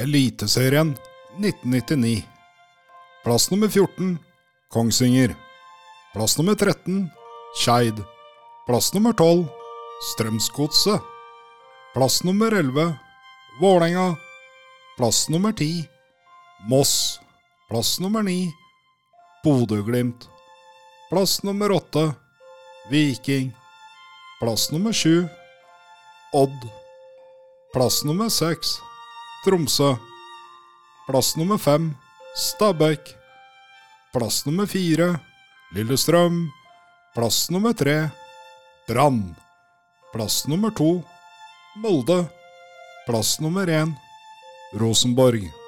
Eliteserien 1999. Plass nummer 14 Kongsvinger. Plass nummer 13 Skeid. Plass nummer 12 Strømsgodset. Plass nummer 11 Vålerenga. Plass nummer 10 Moss. Plass nummer 9 Bodø-Glimt. Plass nummer 8 Viking. Plass nummer 7 Odd. Plass nummer 6 Tromsø. Plass nummer 5 Stabekk. Plass nummer 4 Lillestrøm. Plass nummer 3 Brann. Plass nummer 2 Molde. Plass nummer 1 Rosenborg.